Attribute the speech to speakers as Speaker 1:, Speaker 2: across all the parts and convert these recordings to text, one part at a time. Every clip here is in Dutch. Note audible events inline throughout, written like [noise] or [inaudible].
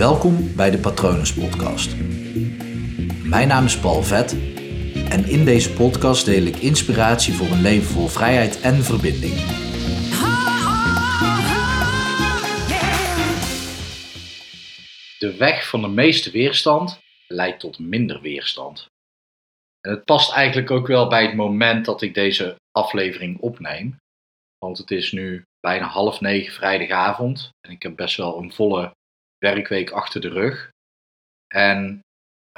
Speaker 1: Welkom bij de Patronus Podcast. Mijn naam is Paul Vet en in deze podcast deel ik inspiratie voor een leven vol vrijheid en verbinding. De weg van de meeste weerstand leidt tot minder weerstand. En het past eigenlijk ook wel bij het moment dat ik deze aflevering opneem. Want het is nu bijna half negen vrijdagavond en ik heb best wel een volle werkweek achter de rug. En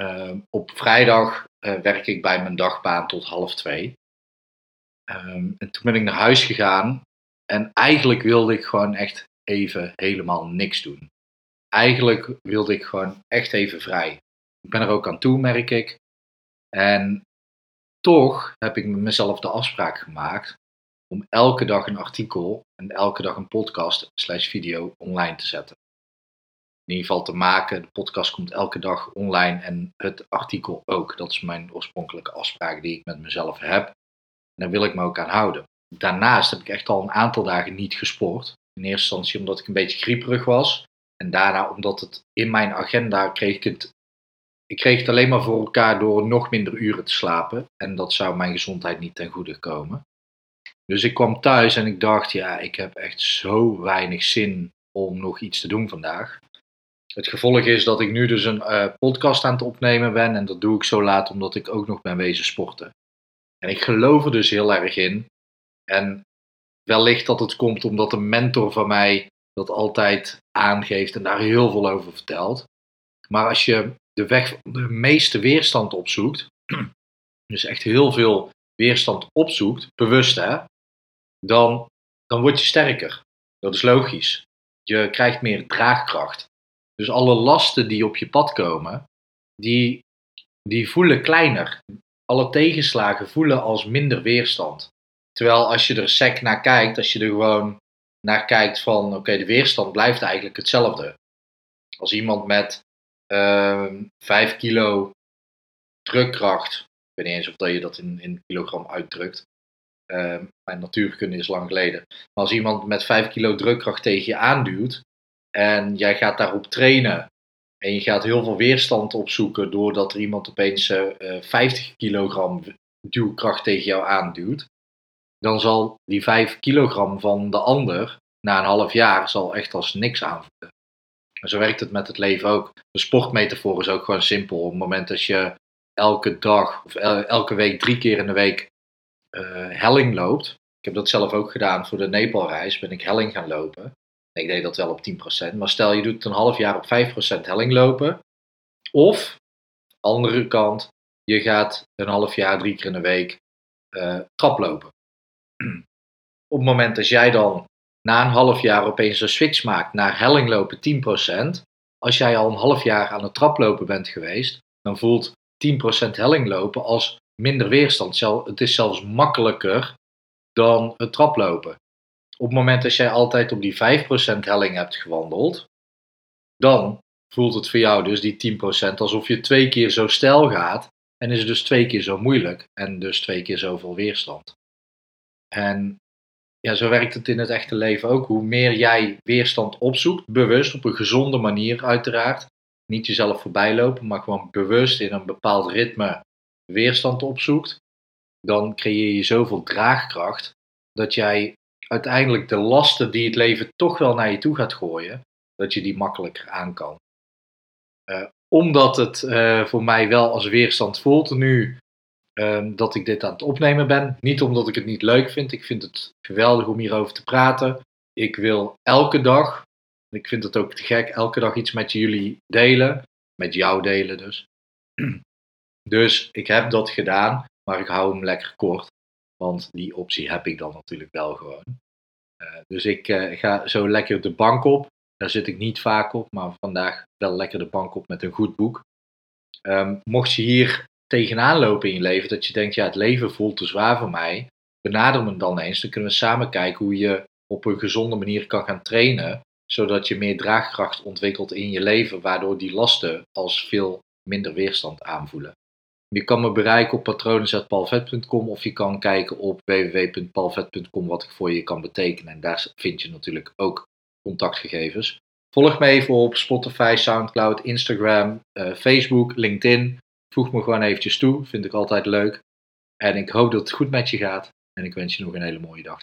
Speaker 1: uh, op vrijdag uh, werk ik bij mijn dagbaan tot half twee. Um, en toen ben ik naar huis gegaan en eigenlijk wilde ik gewoon echt even helemaal niks doen. Eigenlijk wilde ik gewoon echt even vrij. Ik ben er ook aan toe, merk ik. En toch heb ik met mezelf de afspraak gemaakt om elke dag een artikel en elke dag een podcast slash video online te zetten. In ieder geval te maken. De podcast komt elke dag online en het artikel ook. Dat is mijn oorspronkelijke afspraak die ik met mezelf heb. En daar wil ik me ook aan houden. Daarnaast heb ik echt al een aantal dagen niet gesport. In eerste instantie omdat ik een beetje grieperig was. En daarna omdat het in mijn agenda kreeg ik het. Ik kreeg het alleen maar voor elkaar door nog minder uren te slapen. En dat zou mijn gezondheid niet ten goede komen. Dus ik kwam thuis en ik dacht, ja, ik heb echt zo weinig zin om nog iets te doen vandaag. Het gevolg is dat ik nu dus een uh, podcast aan het opnemen ben en dat doe ik zo laat omdat ik ook nog ben wezen sporten. En ik geloof er dus heel erg in. En wellicht dat het komt omdat een mentor van mij dat altijd aangeeft en daar heel veel over vertelt. Maar als je de weg de meeste weerstand opzoekt, [clears throat] dus echt heel veel weerstand opzoekt, bewust hè, dan, dan word je sterker. Dat is logisch. Je krijgt meer draagkracht. Dus alle lasten die op je pad komen, die, die voelen kleiner. Alle tegenslagen voelen als minder weerstand. Terwijl als je er sec naar kijkt, als je er gewoon naar kijkt van oké, de weerstand blijft eigenlijk hetzelfde. Als iemand met uh, ehm, 5 kilo drukkracht, ik weet niet eens of dat je dat in, in kilogram uitdrukt, uh, mijn natuurkunde is lang geleden. Maar als iemand met 5 kilo drukkracht tegen je aanduwt en jij gaat daarop trainen en je gaat heel veel weerstand opzoeken doordat er iemand opeens uh, eh, 50 kilogram duwkracht tegen jou aanduwt, dan zal die 5 kilogram van de ander na een half jaar zal echt als niks aanvoelen. En zo werkt het met het leven ook. De sportmetafoor is ook gewoon simpel. Op het moment dat je elke dag of elke week drie keer in de week uh, helling loopt. Ik heb dat zelf ook gedaan voor de Nepalreis. Ben ik helling gaan lopen. Ik deed dat wel op 10%. Maar stel je doet een half jaar op 5% helling lopen. Of, andere kant, je gaat een half jaar drie keer in de week uh, traplopen. [clears throat] Op het moment dat jij dan na een half jaar opeens een switch maakt naar hellinglopen 10%. Als jij al een half jaar aan het traplopen bent geweest, dan voelt 10% hellinglopen als minder weerstand. Het is zelfs makkelijker dan het traplopen. Op het moment dat jij altijd op die 5% helling hebt gewandeld, dan voelt het voor jou dus die 10% alsof je twee keer zo stijl gaat en is dus twee keer zo moeilijk en dus twee keer zoveel weerstand. En ja, zo werkt het in het echte leven ook. Hoe meer jij weerstand opzoekt, bewust op een gezonde manier uiteraard, niet jezelf voorbij lopen, maar gewoon bewust in een bepaald ritme weerstand opzoekt, dan creëer je zoveel draagkracht dat jij uiteindelijk de lasten die het leven toch wel naar je toe gaat gooien, dat je die makkelijker aan kan. Uh, omdat het uh, voor mij wel als weerstand voelt nu um, dat ik dit aan het opnemen ben. Niet omdat ik het niet leuk vind. Ik vind het geweldig om hierover te praten. Ik wil elke dag, ik vind het ook te gek, elke dag iets met jullie delen. Met jou delen dus. [clears throat] Dus ik heb dat gedaan, maar ik hou hem lekker kort. Want die optie heb ik dan natuurlijk wel gewoon. Uh, dus ik uh, ga zo lekker de bank op. Daar zit ik niet vaak op, maar vandaag wel lekker de bank op met een goed boek. Um, mocht je hier tegenaan lopen in je leven, dat je denkt, ja, het leven voelt te zwaar voor mij, benader me dan eens. Dan kunnen we samen kijken hoe je op een gezonde manier kan gaan trainen, zodat je meer draagkracht ontwikkelt in je leven, waardoor die lasten als veel minder weerstand aanvoelen. Je kan me bereiken op patronen.palvet.com of je kan kijken op www.palvet.com wat ik voor je kan betekenen. En daar vind je natuurlijk ook contactgegevens. Volg me even op Spotify, Soundcloud, Instagram, eh, Facebook, LinkedIn. Voeg me gewoon eventjes toe, vind ik altijd leuk. En ik hoop dat het goed met je gaat. En ik wens je nog een hele mooie dag.